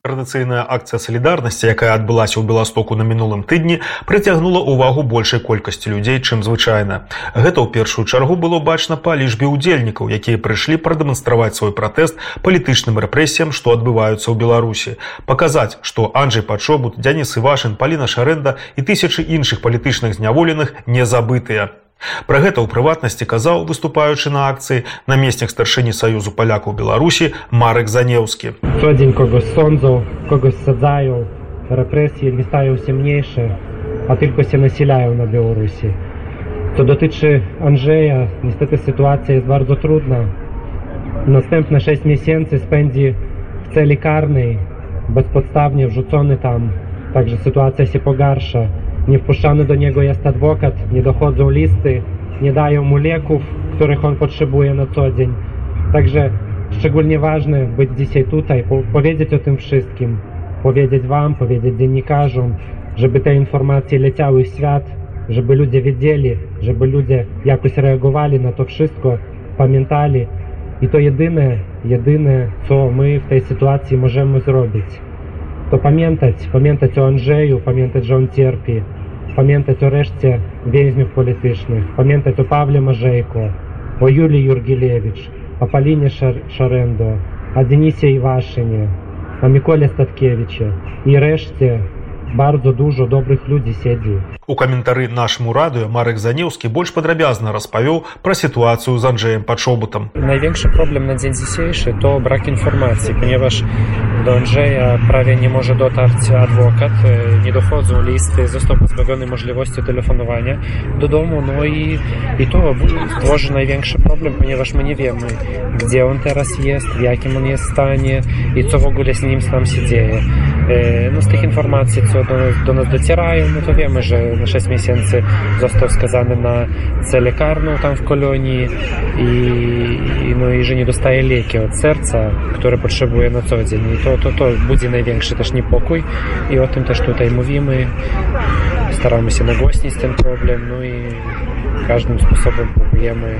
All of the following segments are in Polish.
Традыцыйная акцыя салідарнасці, якая адбылася ў Беластоку на мінулым тыдні, прыцягнула ўвагу большай колькасці людзей, чым звычайна. Гэта ў першую чаргу было бачна па лічбе ўдзельнікаў, якія прыйшлі прадэманстраваць свой пратэст палітычным рэпрэсіям, што адбываюцца ў Беларусі. Паказаць, што Анджей Пачобут, Дзяніс Івашын, Паліна Шарэнда і тысячы іншых палітычных зняволеных не забытыя. Пра гэта ў прыватнасці казаў, выступаючы на акцыі намеснік старшыні саюзу палякаў Беларусі Марek Занеўскі. Sądzą, kogoś sadzają, represje nie stają się mniejsze, a tylko się nasilają na Białorusi. Co dotyczy Andrzeja, niestety sytuacja jest bardzo trudna. Następne 6 miesięcy spędzi w celi karnej, bezpodstawnie wrzucony tam, także sytuacja się pogarsza. Nie wpuszczany do niego jest adwokat, nie dochodzą listy, nie dają mu leków, których on potrzebuje na co dzień. Także szczególnie ważne być dzisiaj tutaj, po powiedzieć o tym wszystkim, powiedzieć Wam, powiedzieć dziennikarzom, żeby te informacje leciały w świat, żeby ludzie wiedzieli, żeby ludzie jakoś reagowali na to wszystko, pamiętali. I to jedyne, jedyne, co my w tej sytuacji możemy zrobić, to pamiętać, pamiętać o Andrzeju, pamiętać, że on cierpi, памятаць урэшце вязняў палітычных памятаць у павле мажэйку о юлі юргелевич па паліне Шар шарэнду а дзенісе івашыне а міколе статкевіча і рэшце bardzo dużo добрых людзей сядзі. У каментары нашаму радыё Марык Занеўскі больш падрабязна распавёў пра сітуацыю з Анджеем пачобутам. Найвеншы проблем на дзень дзейсейшы то брак інфармацыі, паневаж do Andrzeja prawie nie może dotarć adwokat, e, nie dochodzą listy, został pozbawiony możliwości telefonowania do domu, no i, i to tworzy największy problem, ponieważ my nie wiemy, gdzie on teraz jest, w jakim on jest stanie i co w ogóle z nim tam się dzieje. E, No z tych informacji, co do, do nas docierają, no to wiemy, że na 6 miesięcy został skazany na celę karną tam w kolonii i, i, no i że nie dostaje leki od serca, które potrzebuje na co dzień. I to, to, to, to budzi największy też niepokój i o tym też tutaj mówimy. Staramy się nagłośnić ten problem, no i każdym sposobem próbujemy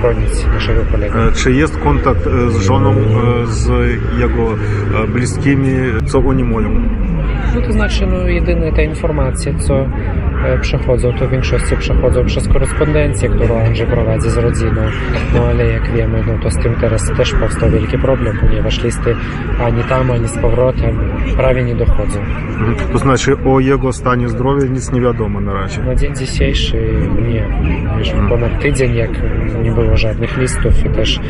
bronić naszego kolegę. E, czy jest kontakt e, z żoną, e, z jego bliskimi, co oni mówią? No to znaczy, no jedyne te informacje, co e, przechodzą, to w większości przechodzą przez korespondencję, którą Andrzej prowadzi z rodziną. No ale jak wiemy, no to z tym teraz też powstał wielki problem, ponieważ listy ani tam, ani z powrotem prawie nie dochodzą. Мгм. То значить, о його стані здоров'я ніц невідомо наразі. Na dzień dzisiejszy nie. Już ponad tydzień, jak nie było żadnych listów i też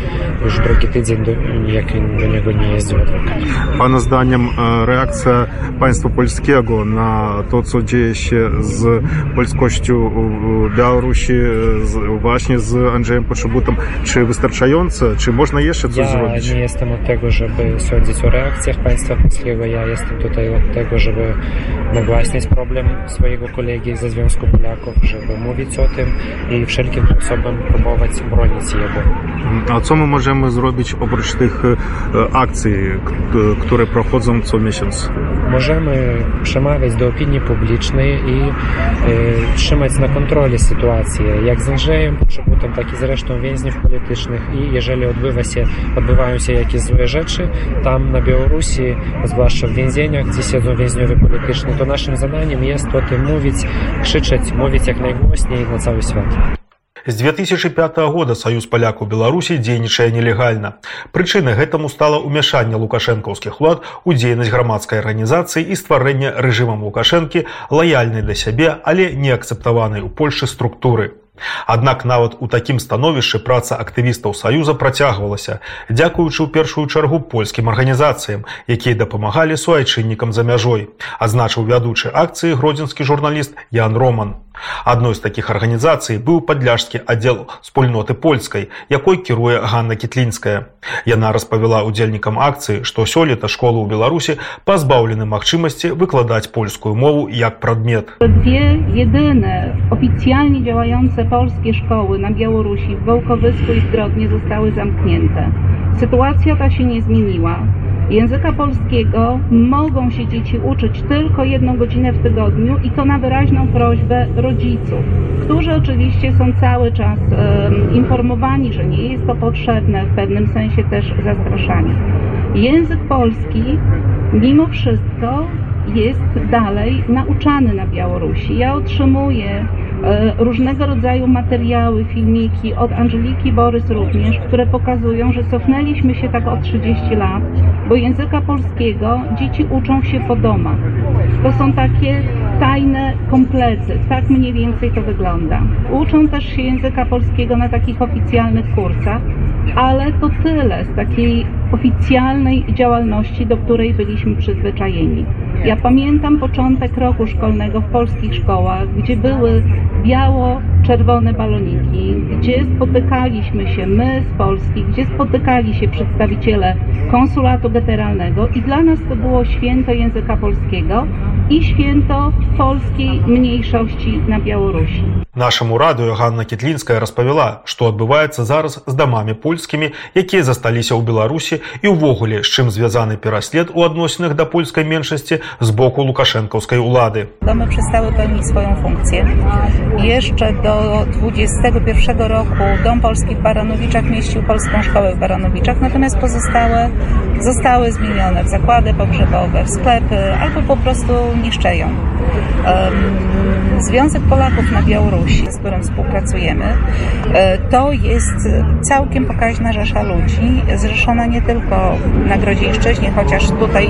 już drugi tydzień, do, jak do niego nie jeździł adwokat. Pana zdaniem e, reakcja państwa polskiego, na to, co dzieje się z polskością Białorusi, z, właśnie z Andrzejem Poszybutem, czy wystarczające? Czy można jeszcze coś ja zrobić? Ja nie jestem od tego, żeby sądzić o reakcjach państwa polskiego. Ja jestem tutaj od tego, żeby nagłaśniać problem swojego kolegi ze Związku Polaków, żeby mówić o tym i wszelkim sposobem próbować bronić jego. A co my możemy zrobić oprócz tych e, akcji, które prochodzą co miesiąc? Możemy przemawiać do opinii publicznej i e, trzymać na kontroli sytuację, jak z Andrzejem Poczobutem, tak i z resztą więźniów politycznych i jeżeli odbywa się, odbywają się jakieś złe rzeczy tam na Białorusi, zwłaszcza w więzieniach, gdzie siedzą więźniowie polityczni, to naszym zadaniem jest o tym mówić, krzyczeć, mówić jak najgłośniej na cały świat. З 2005 года саюз палякаў Беларусі дзейнічае нелегальна. Прычынай гэтаму стала ўмяшанне лукашэнкаўскіх улад у дзейнасць грамадскай арганізацыі і стварэнне рэжымам лукашэнкі лаяльнай да сябе, але не акцэптаванай у Польшы структуры. Аднак нават у такім становішчы праца актывістаў саюза працягвалася, дзякуючы ў першую чаргу польскім арганізацыям, якія дапамагалі суайчыннікам за мяжой, адзначыў вядучы акцыі гродзенскі журналіст Ян Роман. Адной з такіх арганізацый быў падляжскі аддзел спольноты польскай, якой кіруе Ганна Кітлінская. Яна распавяла удзельнікам акцыі, што сёлета школы ў Беларусі пазбаўлены магчымасці выкладаць польскую мову як прадмет. Dwie jedyne oficjalnie polskie szkoły na Białorusi w Wołkowysku i w Grodnie zostały zamknięte. Sytuacja ta się nie zmieniła. Języka polskiego mogą się dzieci uczyć tylko jedną godzinę w tygodniu i to na wyraźną prośbę rodziców, którzy oczywiście są cały czas informowani, że nie jest to potrzebne, w pewnym sensie też zastraszani. Język polski mimo wszystko jest dalej nauczany na Białorusi. Ja otrzymuję różnego rodzaju materiały, filmiki od Angeliki Borys również, które pokazują, że cofnęliśmy się tak o 30 lat, bo języka polskiego dzieci uczą się po domach. To są takie tajne komplety, tak mniej więcej to wygląda. Uczą też się języka polskiego na takich oficjalnych kursach, ale to tyle z takiej oficjalnej działalności, do której byliśmy przyzwyczajeni. Ja pamiętam początek roku szkolnego w polskich szkołach, gdzie były biało-czerwone baloniki, gdzie spotykaliśmy się my z Polski, gdzie spotykali się przedstawiciele konsulatu generalnego i dla nas to było święto języka polskiego i święto polskiej mniejszości na Białorusi. Нашаму радыё Ганна Кітлінская распавяла, што адбываецца зараз з дамамі польскімі, якія засталіся ў Беларусі і ўвогуле, з чым звязаны пераслед у адносінах да польскай меншасці z boku łukaszenkowskiej ulady. Domy przestały pełnić swoją funkcję. Jeszcze do 21 roku Dom Polski w Baranowiczach mieścił Polską Szkołę w Baranowiczach, natomiast pozostałe zostały zmienione w zakłady pogrzebowe, w sklepy albo po prostu niszczeją. Związek Polaków na Białorusi, z którym współpracujemy, e, to jest całkiem pokaźna rzesza ludzi, zrzeszona nie tylko na Grodzieńszczyźnie, chociaż tutaj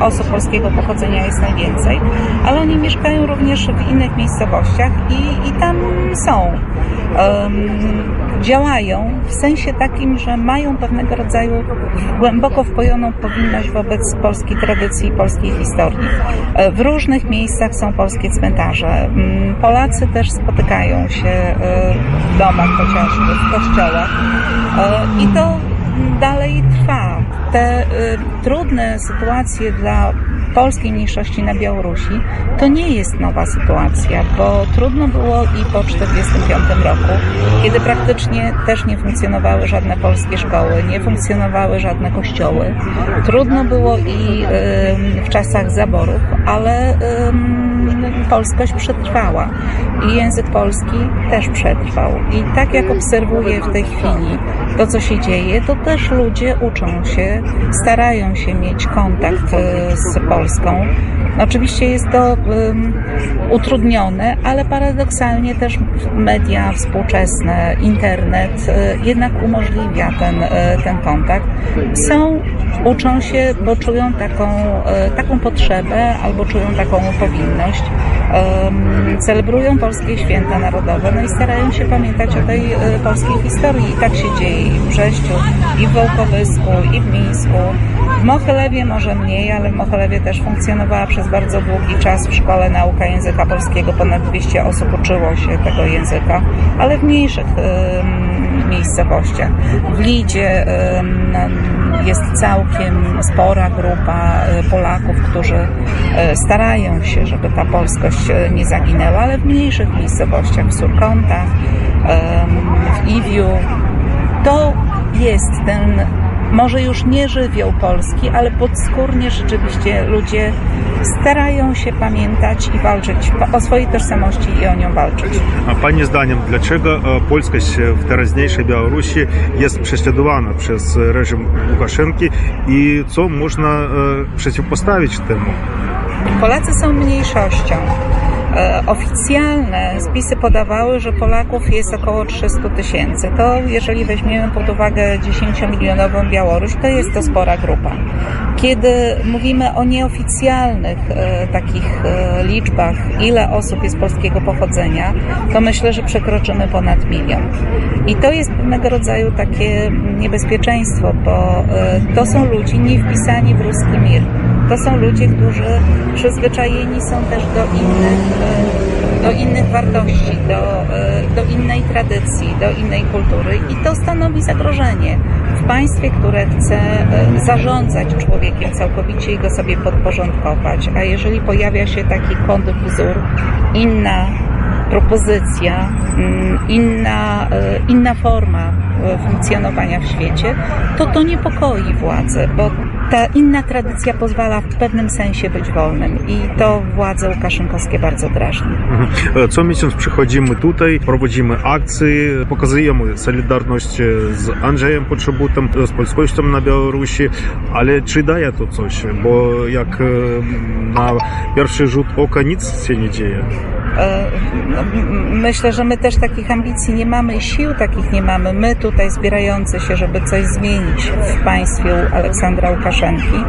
osób polskiego pochodzenia jest najwięcej, ale oni mieszkają również w innych miejscowościach i, i tam są. Um, działają w sensie takim, że mają pewnego rodzaju głęboko wpojoną powinność wobec polskiej tradycji i polskiej historii. E, w różnych miejscach są polskie cmentarze. Mm, Polacy też spotykają się e, w domach chociażby, w kościołach e, i to dalej trwa. Te trudne sytuacje dla polskiej mniejszości na Białorusi, to nie jest nowa sytuacja, bo trudno było i po 1945 roku, kiedy praktycznie też nie funkcjonowały żadne polskie szkoły, nie funkcjonowały żadne kościoły. Trudno było i w czasach zaborów, ale polskość przetrwała i język polski też przetrwał. I tak jak obserwuję w tej chwili to, co się dzieje, to też ludzie uczą się, starają się mieć kontakt e, z Polską. Oczywiście jest to um, utrudnione, ale paradoksalnie też media współczesne, internet e, jednak umożliwia ten, e, ten kontakt. Są, uczą się, bo czują taką, taką potrzebę albo czują taką powinność celebrują polskie święta narodowe, no i starają się pamiętać o tej polskiej historii. I tak się dzieje i w Brześciu, i w Wołkowysku, i w Mińsku. W Mochelewie może mniej, ale w Mochelewie też funkcjonowała przez bardzo długi czas w szkole nauka języka polskiego. Ponad 200 osób uczyło się tego języka, ale w mniejszych miejscowościach. W Lidzie jest całkiem spora grupa e, Polaków, którzy e, starają się, żeby ta polskość nie zaginęła, ale w mniejszych miejscowościach, w Surkątach, w Iwiu, to jest ten może już nie żywioł polski, ale podskórnie rzeczywiście ludzie starają się pamiętać i walczyć o swojej tożsamości i o nią walczyć. A Pani zdaniem, dlaczego e, polskość w teraźniejszej Białorusi jest prześladowana przez reżim Łukaszenki i co można e, przeciwpostawić temu? Polacy są mniejszością. E, oficjalne spisy podawały, że Polaków jest około 300 tysięcy. To jeżeli weźmiemy pod uwagę 10-milionową Białoruś, to jest to spora grupa. Kiedy mówimy o nieoficjalnych e, takich e, liczbach, ile osób jest polskiego pochodzenia, to myślę, że przekroczymy ponad milion. I to jest pewnego rodzaju takie niebezpieczeństwo, bo to są ludzie nie wpisani w ruski mir. To są ludzie, którzy przyzwyczajeni są też do innych do innych wartości, do, e, do innej tradycji, do innej kultury i to stanowi zagrożenie w państwie, które chce e, zarządzać człowiekiem całkowicie i go sobie podporządkować. A jeżeli pojawia się taki kontrwzór, inna propozycja, mm, inna, e, inna forma funkcjonowania w świecie, to to niepokoi władze, bo ta inna tradycja pozwala w pewnym sensie być wolnym i to władze łukaszenkowskie bardzo drażni. Е, Co miesiąc przychodzimy tutaj, prowadzimy akcje, pokazujemy solidarność z Andrzejem Potrzebutem, z polskością na Białorusi, ale czy daje to coś? Bo jak e, na pierwszy rzut oka nic się nie dzieje. E, no, Myślę, że my też takich ambicji nie mamy i sił takich nie mamy. My tutaj zbierający się, żeby coś zmienić w państwie Aleksandra Łukaszenki,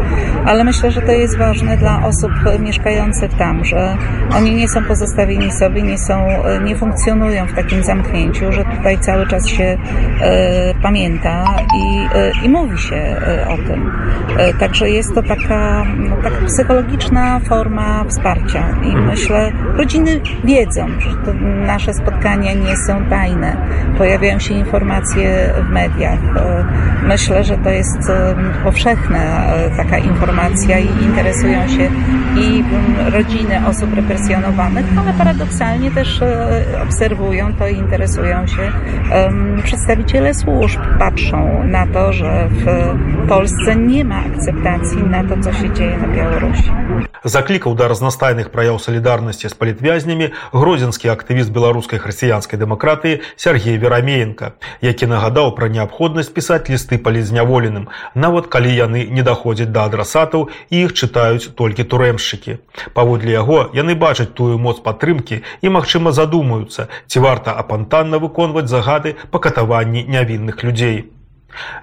ale myślę, że to jest ważne dla osób mieszkających tam, że oni nie są pozostawieni sobie, nie są, e, nie funkcjonują w takim zamknięciu, że tutaj cały czas się e, pamięta i, e, i mówi się o tym. E, Także jest to taka, no, taka psychologiczna forma wsparcia i myślę, rodziny wiedzą, że nasze spotkania nie są tajne. Pojawiają się informacje w mediach. E, Myślę, że to jest e, powszechna e, taka informacja i interesują się i rodziny osób represjonowanych, ale paradoksalnie też obserwują to i interesują się przedstawiciele służb. Patrzą na to, że w Polsce nie ma akceptacji na to, co się dzieje na Białorusi. Заклікаў да разнастайных праяў салідарнасці з палітвязнямі гродзенскі актывіст беларускай хрысціянскай дэмакратыі Сергей Верамеенко, які нагадаў пра неабходнасць пісаць лісты палізняволеным, нават калі яны не даходзяць да адрасатаў і іх чытаюць толькі турэмшчыкі. Паводле яго яны бачаць тую моц падтрымкі і, магчыма, задумаюцца, ці варта апантанна выконваць загады па катаванні нявінных людзей.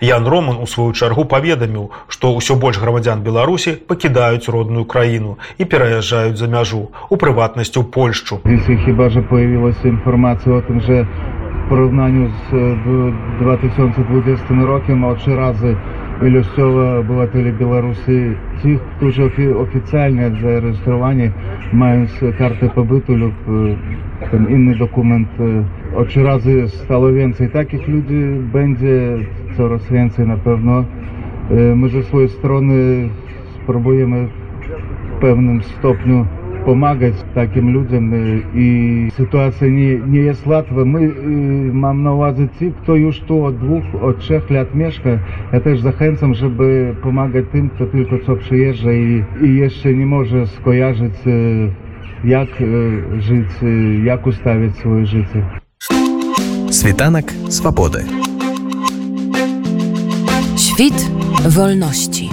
Ян Роман у сваю чаргу паведаміў, што ўсё больш грамадзян Беларусі пакідаюць родную краіну і пераязджаюць за мяжу, у прыватнасці ў Польшчу. Если хіба же появилась інфармацыя о тым же параўнанню з 2020 рокам а чы разы Лёсцёва абывателі Беларусі тих, хто ж офіцыйна зарэстраваны маюць карты пабыту люб там інны документ очы разы стало венцай такіх людзей бэндзе takich ludzi, będzie coraz więcej na pewno. E, My ze swojej strony spróbujemy w pewnym stopniu pomagać takim ludziom y, i sytuacja nie, nie jest łatwa. My, y, mam na uwadze ci, kto już tu od dwóch, od trzech lat mieszka. Ja też zachęcam, żeby pomagać tym, kto tylko co przyjeżdża i, i jeszcze nie może skojarzyć, y, Świt wolności.